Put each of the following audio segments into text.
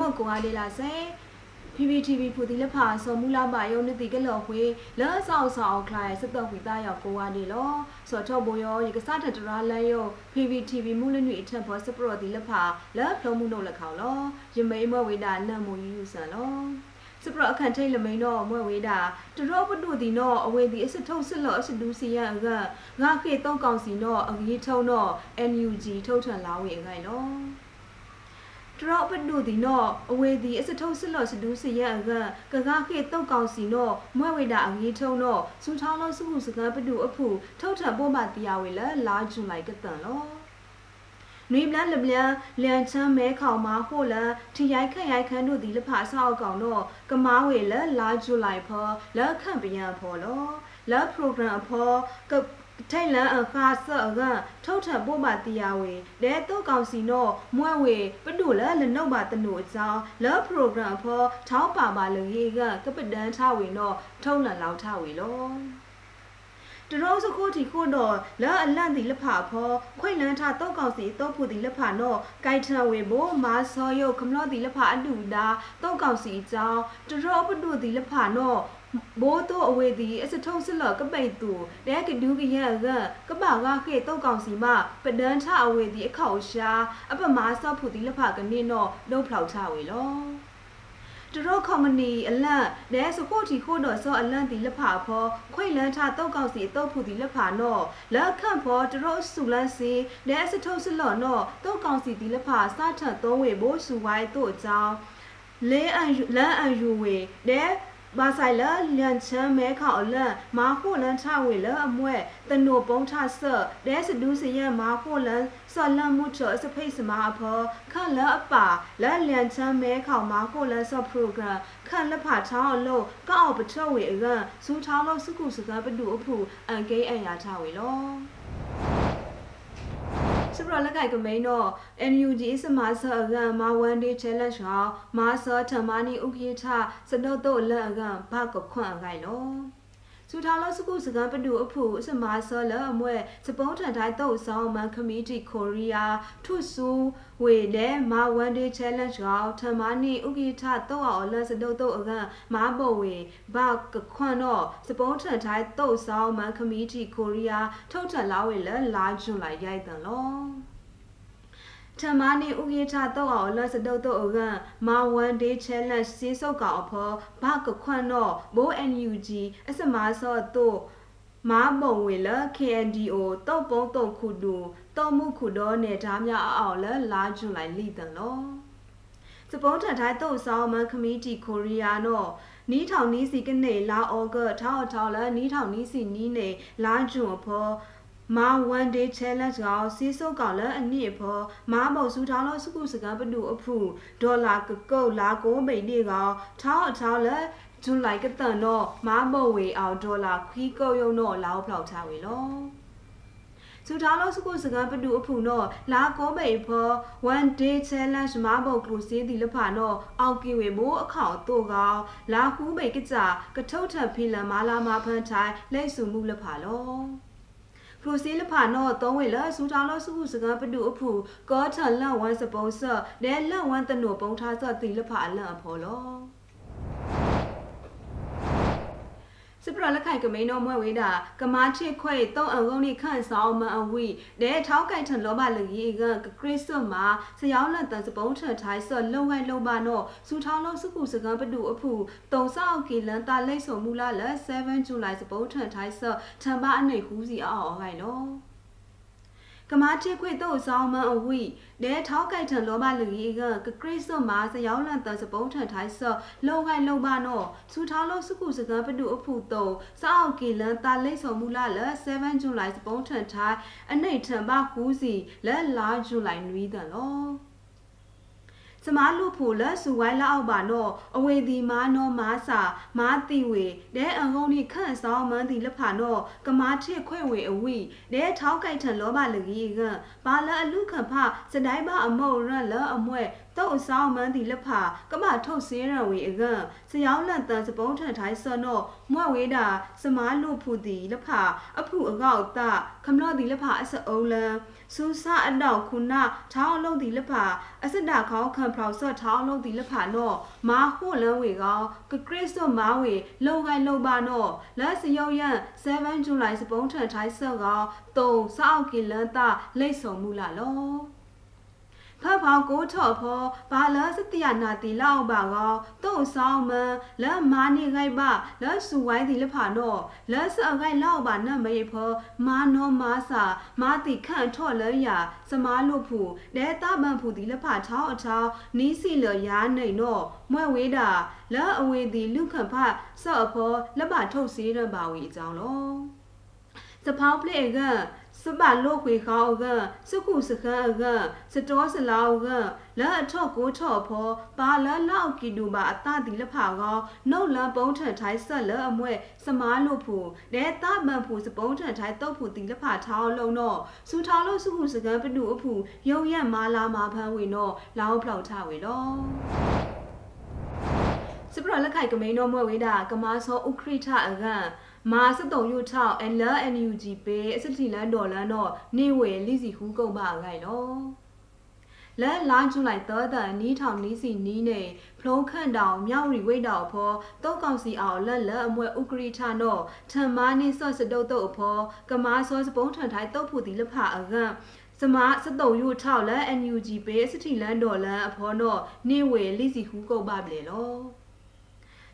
ဝါဒီလာစေ PPTV ဖူတီလက်ဖာစောမူလာပါယုံနတိကလော်ခွေလော့ဆောက်ဆောက်ခလိုက်စတော့ဝီသားရောက်ကိုဝါဒီလောစောထောဘောယောရေကစားတတရာလန်ယော PPTV မူလနွေအထက်ဘောစပရောတီလက်ဖာလော့ဖလုံးမှုနှုတ်လက်ခေါလောယမိမဝေဒနတ်မူယူယူဆန်လောစပရအခန့်ထိတ်လမိန်တော့မွဲဝေးတာတရောပတုဒီနော်အဝေဒီအစထုတ်စစ်လော့အစဒူစီယံကငါခေတုံးကောင်စီနော်အကြီးထုံတော့ NUG ထုတ်ထန်လာဝေအခိုင်လော တရောပတုဒီနော်အဝေဒီအစထုတ်စစ်လော့စဒူစီယံကကကခေတုံးကောင်စီနော်မွဲဝေးတာအကြီးထုံတော့စူထောင်းလို့စုခုစကားပတုအဖူထုတ်ထန်ပို့မှတရားဝေလဲလာဂျွန်လိုက်ကတန်လောနွေပလန်လပလန်လန်ချမ်းမဲခေါင်မာဟိုလန်ထရိုက်ခန့်ရိုက်ခန်းတို့ဒီလဖဆောက်ကောင်တော့ကမားဝေလလာဂျူလိုက်ဖောလက်ခန့်ပြန်ဖောလောလက်ပရိုဂရမ်ဖောက ထိုင်လန်အခါဆော့ကထုတ်ထပို့ပါတရားဝေတဲတော့ကောင်စီနော်မွဲဝေပဒုလလနှုတ်ပါတနုအကြောင်းလက်ပရိုဂရမ်ဖောထောက်ပါပါလေကကပဒန်ထဝေနော်ထုံးလန်လောက်ထဝေလောတရောစခိုတီခိုတော့လာအလန့်ဒီလဖာဖောခွိလန်းထတော့ကောက်စီတော့ဖူဒီလဖာနော်ကိုက်ထံဝေဘောမာဆောယုခမလော့ဒီလဖာအတူဒါတော့ကောက်စီအကြောင်းတရောပတုဒီလဖာနော် ဘိုးတော့အဝေးဒီအစထုံးစလော့ကပိတ်သူတဲကဒူးကရကကပကခေတော့ကောက်စီမပဒန်းထအဝေးဒီအခောက်ရှာအပမာဆော့ဖူဒီလဖာကနေနော်နှုတ်ဖောက်ချဝေလောတရောကော်မနီအလန့်နဲစကိုတီခိုးတော့စောအလန့်တီလက်ဖာဖောခွိလန်းထတောက်ကောက်စီတောက်ဖူတီလက်ဖာနော်လက်ခန့်ဖောတရောဆူလန်းစီနဲစထုတ်စလော့နော်တောက်ကောက်စီတီလက်ဖာစထသုံးဝေဘိုးဆူဝိုင်းတို့အကြောင်းလဲအန်လန်အန်ယူဝေနဲ ဘာဆိုင်လလန်ချမ်းမဲခေါအလန်မာခိုလန်ထဝေလအမွဲတနိုပုံထဆော့ဒဲစဒူးစရမာခိုလန်ဆော်လန်မှုချောစဖိတ်စမာအဖောခန့်လအပါလလန်ချမ်းမဲခေါမာခိုလန်ဆော့ပရိုဂရမ်ခန့်လဖာချောင်းအလို့ကောက်ပချောဝေအကန်စူထောင်းလို့စုခုစကားပဒူအဖူအန်ကိအန်ယာချဝေလော စပရလကိုက်ကမိန်တော့ NUG စမဆာကမဝန်ဒီ challenge ဟောမာဆာထမနီဥခိထစနုတ်တော့လက်ကဘာကခွန်အကိုင်လော စူထားလို့စကုစကန်ပဒူအဖူစမာဆောလအမွဲစပုံးထန်တိုင်းတော့ဆောင်မန်ကမီတီကိုရီးယားထုဆူဝေလေမာဝန်ဒေးချဲလန့်ကြောထမနီဥကိထတော့အော်လစတုတ်တော့အကမာဘောဝေဘာကခွန်တော့စပုံးထန်တိုင်းတော့ဆောင်မန်ကမီတီကိုရီးယားထုတ်ထလာဝေလလာဂျွန်လိုက်ရိုက်တန်လော ထမနီဥကေချတော့အောင်လစတုတ်တော့ကမာဝန်ဒေးချဲလန့်စီစုတ်ကောင်အဖောဘာကခွန်တော့ဘိုး NUG အစမာဆော့တော့မာပုံဝေလ KNDO တုတ်ပုံတုတ်ခုတူတုံမှုခုတော့နေဓာများအောင်လလာဂျွန်လိုက်လိတန်လောစပုံးထထိုင်းတုတ်ဆောင်မန်ခမီတီကိုရီးယားနော်နီးထောင်နီးစီကနေလာအော်ဂတ်ထောက်ထောက်လနီးထောင်နီးစီနီးနေလာဂျွန်ဖော မာ1 day challenge ကောစီစုတ်ကောလအနည်းဖောမာမောက်စုထောင်းလို့စုခုစကပတူအဖူဒေါ်လာကကုတ်လာကိုမိန်နေကောထောင်းအထောင်းလက်ဇွန်လိုက်ကတန်တော့မာမောဝေအောင်ဒေါ်လာခွီးကုတ်ယုံတော့လောက်ဖောက်ချဝေလောစူထားလို့စကုစကပတူအဖူနော်လာကောမိန်ဖော one day challenge မာဘောကလူစီဒီလဖာနော်အောက်ကီဝေမိုးအခေါတို့ကောလာခုမိန်ကကြကထုတ်ထဖီလမာလာမာဖန်ထိုင်လိတ်စုမှုလဖာလော ဖရိုစီလဖာနော်သုံးဝေလစူထောင်းလို့စုခုစကားပတူအဖူကောထလန့်ဝမ်စပုံးဆော့ဒဲလန့်ဝမ်တနုပုံထားဆော့တီလဖာအလန့်အဖော်လော စပရလက်ခိုင်ကမိန်တော်မွဲဝေးတာကမာချစ်ခွဲတုံးအငုံနိခန့်ဆောင်မအဝိဒဲထောက်ကိုက်ထန်လောဘလူကြီးကကခရစ်စမှာစယောင်းလက်တန်စပုံးထထိုင်ဆော့လုံခိုင်လုံပါနော်စူထောင်းလုံးစကုစကံပတူအဖူတုံဆောက်ကီလန်တာလိတ်ဆုံမူလာလက်7ဇူလိုင်စပုံးထထိုင်ဆော့ထံပါအနေဟူးစီအောက်အော်ခိုင်နော် ကမာချေခွေတော့ဆောင်မအဝိဒဲထောက်ကိုက်ထန်လောဘလူကြီးကကခရစ်စမှာစယောင်းလန်တစပုံးထန်ထိုင်းဆော့လုံခိုင်လုံပါနော်စူထောင်းလို့စုခုစကံပတူအဖူတုံစောက်ကေလန်တာလိတ်ဆုံမူလာလ7ဇူလိုင်စပုံးထန်ထိုင်းအနှိတ်ထန်ပါကူးစီလက်လာဇူလိုင်နွီးတယ်လော စမားလူဖူလဆူဝိုင်းလာအောက်ပါနော်အဝေဒီမာနော်မာစာမာတီဝေဒဲအငုံဒီခန့်ဆောင်မန်းဒီလဖာနော်ကမာထစ်ခွဲ့ဝေအဝိဒဲထောက်ကိုက်ထန်လောဘလူကြီးကဘာလအလူခံဖစတိုင်းမအမုံရလအမွဲ တတောက်အဆောင်မန်းဒီလက်ဖာကမထုတ်စင်းရဝေအကစယောင်းလန်တန်စပုံးထန်ထိုင်းစော့နော့မွဲ့ဝေးတာစမားလို့ဖူတီလက်ဖာအဖူအကောက်တခမလော့ဒီလက်ဖာအစအုံးလန်စူစာအတော့ခုနထောင်းလုံးဒီလက်ဖာအစဒခေါခံဖောက်ဆော့ထောင်းလုံးဒီလက်ဖာနော့မာဟိုလန်ဝေကောကကရစ်စော့မာဝေလုံခိုင်လုံပါနော့လက်စယောရန်7 July စပုံးထန်ထိုင်းစော့ကောတုံစောက်ကီလန်တာလိတ်ဆုံမှုလာလော ဖဖောက်ကိုထော့ဖောဘာလစတိယနာတီလောက်ပါကောတုံဆောင်မလမာနေခိုင်ပါလဆူဝိုင်းတီလဖာနော့လဆအခိုင်လောက်ပါနမေဖောမာနောမာစာမာတီခန့်ထော့လရစမားလို့ဖူဒဲတာပန်ဖူတီလဖာချောင်းအချောင်းနီးစီလရာနေနော့မွဲ့ဝေးတာလောအဝေတီလူခန့်ဖဆော့ဖောလက်ပါထုတ်စေးရပါဝီအကြောင်းလောစဖောင်းပလေက စပါလို့ခွေခေါကစခုစခအကစတောစလောကလာအထော့ကိုထော့ဖောပါလာလောက်ကီဒူပါအတတိလဖာကောနှုတ်လပုံးထန်ထိုင်းဆက်လအမွဲစမားလို့ဖူဒဲတမန်ဖူစပုံးထန်ထိုင်းတုတ်ဖူတိလဖာထောင်းလုံးတော့စူထောင်းလို့စခုစကပနုအဖူယုံရက်မာလာမာဖန်းဝေတော့လောင်းဖောက်ထဝေတော့စပရလက်ခိုက်ကမိန်တော်မွဲဝေးတာကမာဆောဥခရိထအက မာစတုံယူထောက်အလန် NUG ပေအစတိလန်ဒေါ်လန်တော့နေဝေလိစီဟူးကုတ်ပါခိုင်နော်လဲလာကျူလိုက်တော့တဲ့နီးထောင်နီးစီနီးနေဖလုံးခန့်တောင်မြောက်ရီဝိတ်တောင်ဖောတောက်ကောင်စီအောင်လက်လက်အမွဲဥကရိထနော့ထမ္မာနိဆော့စတုတ်တုတ်ဖောကမာဆောစပုံးထန်ထိုင်တုတ်ဖူတီလဖအကန့်စမစတုံယူထောက်လဲ NUG ပေစတိလန်ဒေါ်လန်အဖောနော့နေဝေလိစီဟူးကုတ်ပါပလေလော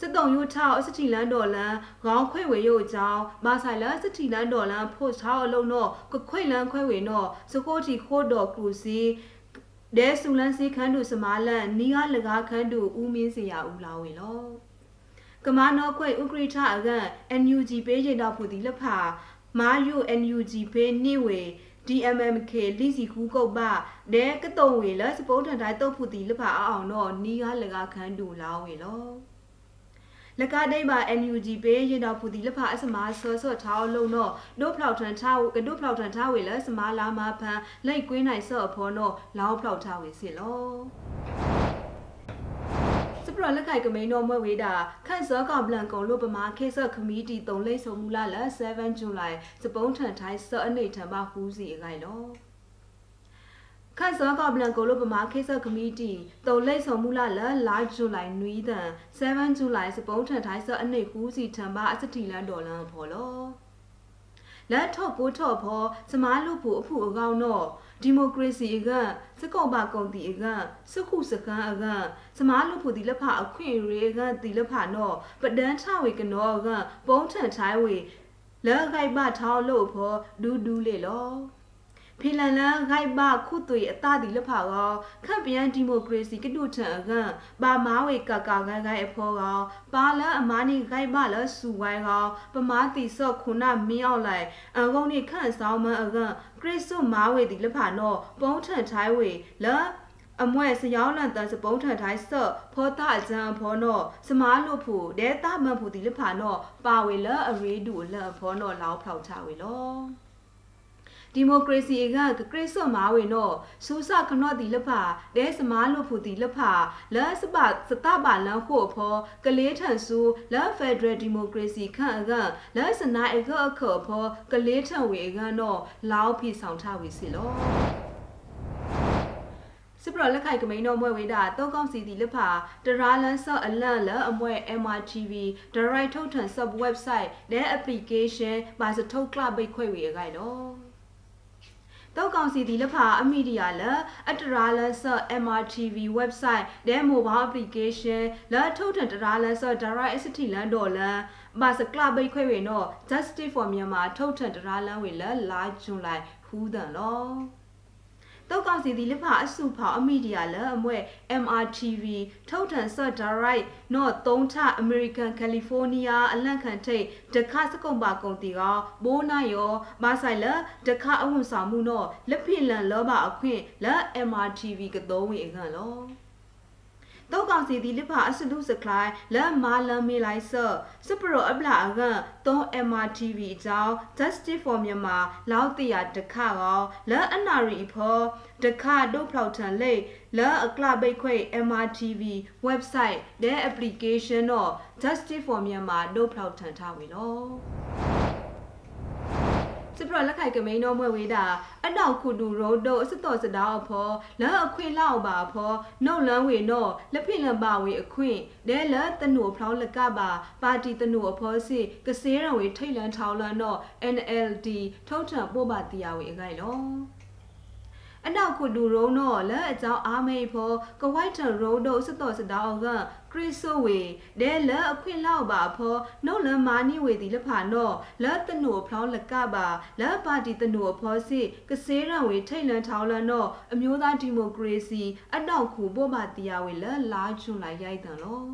စစ်တုံယူထောက်စတီလန်ဒေါ်လန်ခေါင်းခွေဝေရုပ်အကြောင်းမာဆိုင်လာစတီလန်ဒေါ်လန်ဖို့ချောက်အလုံးတော့ကခွေလန်ခွေဝေတော့စကိုတီခိုးတော်ကလူစီဒဲဆူလန်စီခန်းတူစမာလန်နီယာလကားခန်းတူဦးမင်းစရာဦးလာဝေလောကမနောခွေဥကရိထအကန် NUG ပေးရတော့ဖူဒီလက်ဖာမာယူ NUG ပေးနေဝေ DMMK လိစီကူကုတ်ပါဒဲကတုံဝေလစပုံးထန်တိုင်းတုတ်ဖူတီလက်ဖာအောင်တော့နီယာလကားခန်းတူလာဝေလော လကဒိတ်ပါ NUG ပေးရင်တော့ဖူဒီလဖအစမာဆောဆော့ထောင်းလုံးတော့ဒုဖလောက်ထန်ထားကဒုဖလောက်ထန်ထားဝေလစမာလာမဖန်လိုက်ကွင်းနိုင်ဆော့ဖောတော့လောင်းဖလောက်ထားဝေစီလောစပရလက်ခိုက်ကမိန်တော်မွဲဝေးတာခန့်စောကဘလန်ကုံလို့ပမာခေဆော့ခမီတီတုံလိတ်ဆုံမူလာလ7 July စပုံးထန်ထိုင်းစော့အနေထံပါဟူးစီအခိုင်လော ခန့်စောကဘလန်ကိုလိုပမာခေဆကမီတီတုံလိတ်ဆောင်မူလာလလာဂျူလိုက်နွီးတန်7ဂျူလိုက်စပုံးထန်ထိုင်းဆောအနေကူးစီထံပါအစတီလန်ဒေါ်လန်ဖော်လောလက်ထော့ကိုထော့ဖော်စမားလူဖို့အဖူအကောင်တော့ဒီမိုကရေစီအကစကောပါကုန်တီအကစခုစကန်အကစမားလူဖို့ဒီလက်ဖအခွင့်ရေကဒီလက်ဖနော်ပဒန်းထဝေကနောကပုံးထန်ထိုင်းဝေလက်ခိုက်ပထောင်းလို့ဖော်ဒူးဒူးလေလော ဖီလန်လန်ဂိုက်ဘခုသွေအတတိလဖာကောခန့်ပြန်ဒီမိုကရေစီကတုထံအကန်ပါမာဝေကကာဂိုင်ဂိုင်အဖောကောပါလအမာနီဂိုက်ဘလဆူဝိုင်ကောပမာတိဆော့ခုနမင်းအောင်လိုက်အကုန်းနိခန့်ဆောင်မအကန်ခရစ်ဆုမာဝေဒီလဖာနောပုံးထန်ထိုင်းဝေလအမွဲစယောင်းလန်တန်စပုံးထန်ထိုင်းဆော့ဖောတာဂျန်ဖောနောစမားလို့ဖို့ဒဲတာမန်ဖို့ဒီလဖာနောပါဝေလအရေးဒူလဖောနောလောက်ဖောက်ချဝေလော ဒီမိုကရေစီကကရစ်စော့မာဝင်တော့ဆူဆာခနော့တီလဖာဒဲစမားလို့ဖူတီလဖာလတ်စပစတပါလန်ဖို့ဖော်ကလေးထန်ဆူလတ်ဖက်ဒရယ်ဒီမိုကရေစီခန့်အကလတ်စနာအကအခဖော်ကလေးထန်ဝေအကနော်လောက်ဖီဆောင်ထဝေစီလောစပရလက်ခိုင်ကမိန်တော်မွဲဝေတာတောကောင်းစီတီလက်ဖာတရာလန်ဆော့အလန့်လအမွဲ MRTV ဒရိုက်ထုတ်ထန် sub website နဲ့ application ပါစထုတ်ကလပိတ်ခွဲဝေအကြိုက်တော့ တောက်ကောင်စီဒီလဖာအမီဒီယာလအတရာလဆ MRTV website ဒဲ mobile application လထုတ်ထန်တရာလဆ direct st လန်ဒေါ်လန်ဘာစကလဘိခွေဝေနော် justice for myanmar ထုတ်ထန်တရာလန်ဝေလလာဂျွန်လိုက်ဟူးဒန်လော တောက်ကောင်စီဒီလဖာအစုဖောအမီဒီယာလအမွဲ MRTV ထုတ်ထန်ဆော့ဒါရိုက်နော်သုံးထအမေရိကန်ကယ်လီဖိုးနီးယားအလန့်ခံထိတ်ဒခစကုံပါကုန်တီကဘိုးနာယောမဆိုင်လဒခအဝွန်ဆောင်မှုနော်လက်ဖိလန်လောဘအခွင့်လက် MRTV ကတော်ဝင်အခန့်လော တောက်ကောင်စီဒီလဖာအစလူစကလိုင်းလမ်မာလမ်မီလိုက်ဆော့စပရောအပလာအကန်သုံး MRTV အကြောင်း Justice for Myanmar လောက်တရတခါကောလဲအနာရီဖောတခါဒုဖောက်ထန်လေလဲအကလဘိတ်ခွေ MRTV website တဲ့ application တော့ Justice for Myanmar ဒုဖောက်ထန်ထားဝေလော စပရလက်ခိုက်ကမိန်တော်မွဲဝေးတာအတောက်ခုတူရိုးတို့အစတော်စတောက်ဖောလန်အခွင့်လောက်ပါဖောနှုတ်လန်းဝေနော်လက်ဖိလန်ပါဝေအခွင့်ဒဲလက်တနုဖလောင်းလကပါပါတီတနုအဖောစီကစေးရံဝေထိတ်လန်းထောင်းလန်းတော့ NLD ထုတ်ထံပို့ပါတရားဝေအခိုင်လော အနောက်ခုဒူရုံတော့လက်အကြောင်းအားမေဖို့ကဝိုက်ထရုံတို့စတော်စတောင်းကခရစ်ဆိုဝေဒဲလက်အခွင့်လောက်ပါဖို့နှုတ်လမာနီဝေဒီလဖာနော်လက်တနုဖလောင်းလကပါလက်ပါတီတနုအဖောစီကစေးရံဝေထိတ်လန်းထောင်းလန်းတော့အမျိုးသားဒီမိုကရေစီအနောက်ခုပို့ပါတရားဝေလက်လာချွန်လိုက်ရိုက်တန်လော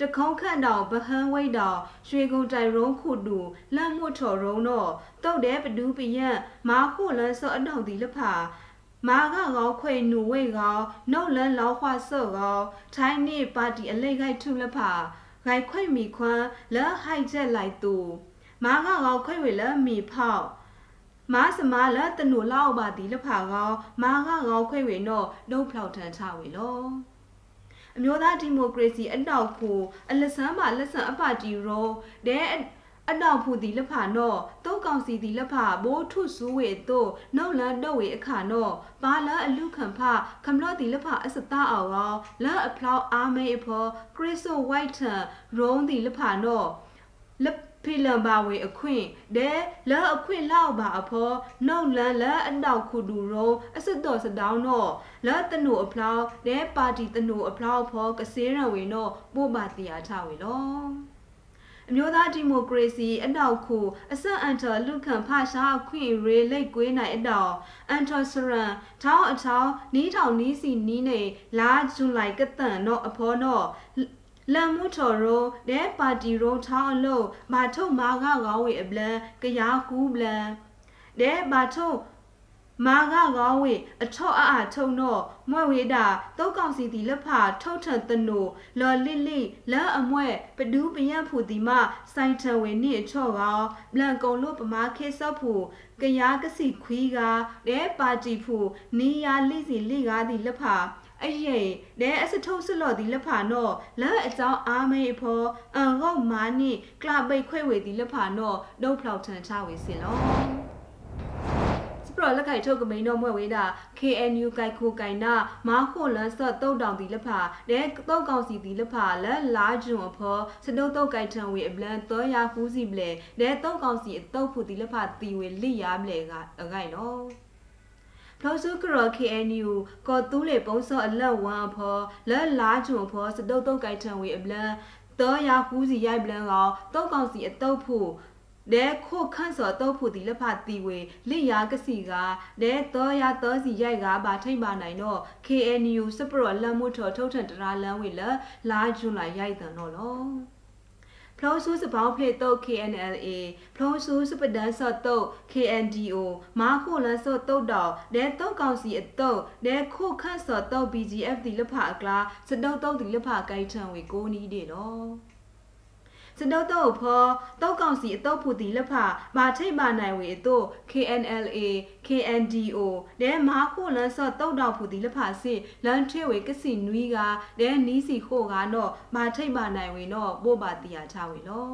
တခုံးခန့်တောင်ဗဟန်းဝိတ်တောင်ရွှေကုံတိုင်ရုံးခုတူလမ်းမွတ်ထော်ရုံးတော့တုတ်တဲ့ပဒူးပယံမာခုလန်းစောအတောင်ဒီလဖာမာကကောခွေနူဝေကောနှုတ်လန်းလောက်ခွဆော့ကောထိုင်းနေပါတီအလိတ်ခိုက်ထုလဖာဂိုင်ခွေမီခွန်းလဲဟိုက်ချက်လိုက်တူမာကကောခွေဝေလဲမီဖောက်မာစမာလတနူလောက်ပါတီလဖာကောမာကကောခွေဝေနော့ဒုတ်ဖောက်ထန်ချဝေလော အမျိုးသားဒီမိုကရေစီအတောက်ကိုအလဆန်းမှာလက်ဆန်အပါတီရောတဲ့အတောက်ဖူဒီလဖာနော့တုတ်ကောင်စီဒီလဖာဘိုးထုဆူဝေတို့နှုတ်လန်တော့ဝေအခါနော့ဘာလအလူခံဖခမလော့ဒီလဖာအစတာအောရောလာအဖလောက်အားမေအဖောခရစ်ဆိုဝိုက်ထန်ရုံးဒီလဖာနော့လက် ဖိလံပါဝေအခွင့်ဒဲလာအခွင့်လောက်ပါအဖောနှုတ်လန်လာအတောက်ခုဒူရောအစစ်တော်စတောင်းတော့လာတနုအဖလောက်ဒဲပါတီတနုအဖလောက်ဖောကစေးရံဝေနော့ပို့ပါတရားထဝေလောအမျိုးသားဒီမိုကရေစီအနောက်ခုအဆက်အန်တာလူခံဖရှားခွင့်ရေလိတ်ကွေးနိုင်အတော်အန်တာစရန်ထောင်းအထောင်းနီးထောင်နီးစီနီးနေလာဇွန်လိုက်ကတန်တော့အဖောတော့ လမ်မှုထော်ရိုဒဲပါတီရိုထောင်းအလို့မာထုတ်မာကကောင်းဝေအပလန်ကရားကူးပလန်ဒဲမာထုတ်မာကကောင်းဝေအထော့အအားထုံတော့မွဲ့ဝေတာတောက်ကောင်စီတီလက်ဖာထုတ်ထန်တနိုလော်လစ်လီလဲအမွဲ့ပဒူးပယံဖူတီမစိုင်ထဝေနိအချော့ကောဘလန်ကုံလို့ပမာခေဆော့ဖူကရားကစီခွီးကဒဲပါတီဖူနီယာလိစီလိကားတီလက်ဖာ အဲ့ရဲ့လဲအစထုတ်စလော်ဒီလက်ဖာနော်လဲအကြောင်းအားမေးဖောအန်ဂေါမာနိကလပိတ်ခွဲဝေဒီလက်ဖာနော်ဒုတ်ဖလောက်ထန်ချဝေစင်လောပရလက်ခိုင်ထုတ်ကမိန်တော့မွဲ့ဝေးတာ KNU ကိုက်ခိုကိုင်နာမာခိုလန်ဆော့တုတ်တောင်တီလက်ဖာတဲ့တုတ်ကောင်စီတီလက်ဖာလက်လာဂျွန်အဖောစတုတ်တုတ်ကိုက်ထံဝေအပလန်တော့ရဖူးစီပလေတဲ့တုတ်ကောင်စီအတုတ်ဖူတီလက်ဖာတီဝေလိရမလေကအခိုင်နော် ဖလောစုကရ KNU ကောတူးလေပုံစောအလက်ဝမ်ဖောလက်လာဂျွန်ဖောစတုတ်တုတ်ကိုက်ထံဝေအပလန်တော့ရဖူးစီရိုက်ပလန်ကောတုတ်ကောင်စီအတုတ်ဖူတဲခိုခန့်စောတော့ဖူတီလဖတီဝေလိယာကစီကတဲတော့ရတော့စီရိုက်ကဘာထိတ်ပါနိုင်တော့ KNU စပရောလမ်မှုထော်ထုတ်ထန်တရာလန်ဝေလလာဂျွန်လာရိုက်တန်တော့လော ဖလောဆူစပေါင်းဖလေတော့ KNLA ဖလောဆူစပဒန်ဆော့တော့ KNDO မာခိုလန်ဆော့တော့တော့ဒဲတော့ကောင်စီအတော့ဒဲခိုခန့်ဆော့တော့ BGF ဒီလဖအကလာစတော့တော့ဒီလဖကိုင်ထံဝေကိုနီးတယ်နော် စတုတ်တော့ဖောတောက်ကောင်စီအတော့ဖူတီလက်ဖာမာထိတ်မာနိုင်ဝေအတော့ KNLA KNDO တဲမာခိုလန်ဆော့တောက်တော့ဖူတီလက်ဖာစစ်လန်ထွေဝေကစီနွီးကတဲနီးစီခိုကနော်မာထိတ်မာနိုင်ဝေနော်ပို့ပါတီယာချဝေလော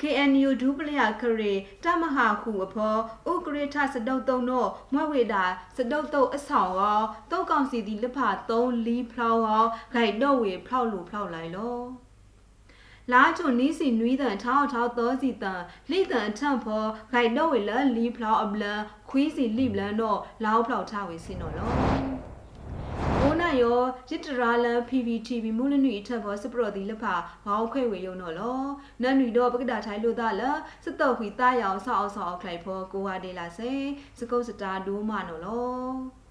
KNU ဒူပလျာခရေတမဟာခုအဖောဥကရေထစတုတ်တုံတော့မွဲ့ဝေတာစတုတ်တုတ်အဆောင်ရောတောက်ကောင်စီဒီလက်ဖာ3လီဖလောက်ရောဂိုက်တော့ဝေဖောက်လို့ဖောက်လိုက်လော လာချုံနီးစီနွီးတန်ထောင်းထောင်းသောစီတန်လိတန်ထန့်ဖောဂိုင်တော့ဝေလလီဖလောက်အပလန်ခွီးစီလိပလန်တော့လောက်ဖလောက်ထားဝေစင်တော့လောိုးနယောရစ်တရာလန် PVTV မူလနွီအထက်ဘောစပရော်ဒီလက်ဖာဘောင်းခွဲဝေယုံတော့လောနန်နွီတော့ပကဒါထိုင်လို့သားလစတော့ခွီတာရောင်ဆောက်အောင်ဆောက်အောင်ခလိုက်ဖောကိုဟာဒေလာစေစကုတ်စတာဒိုးမနော်လော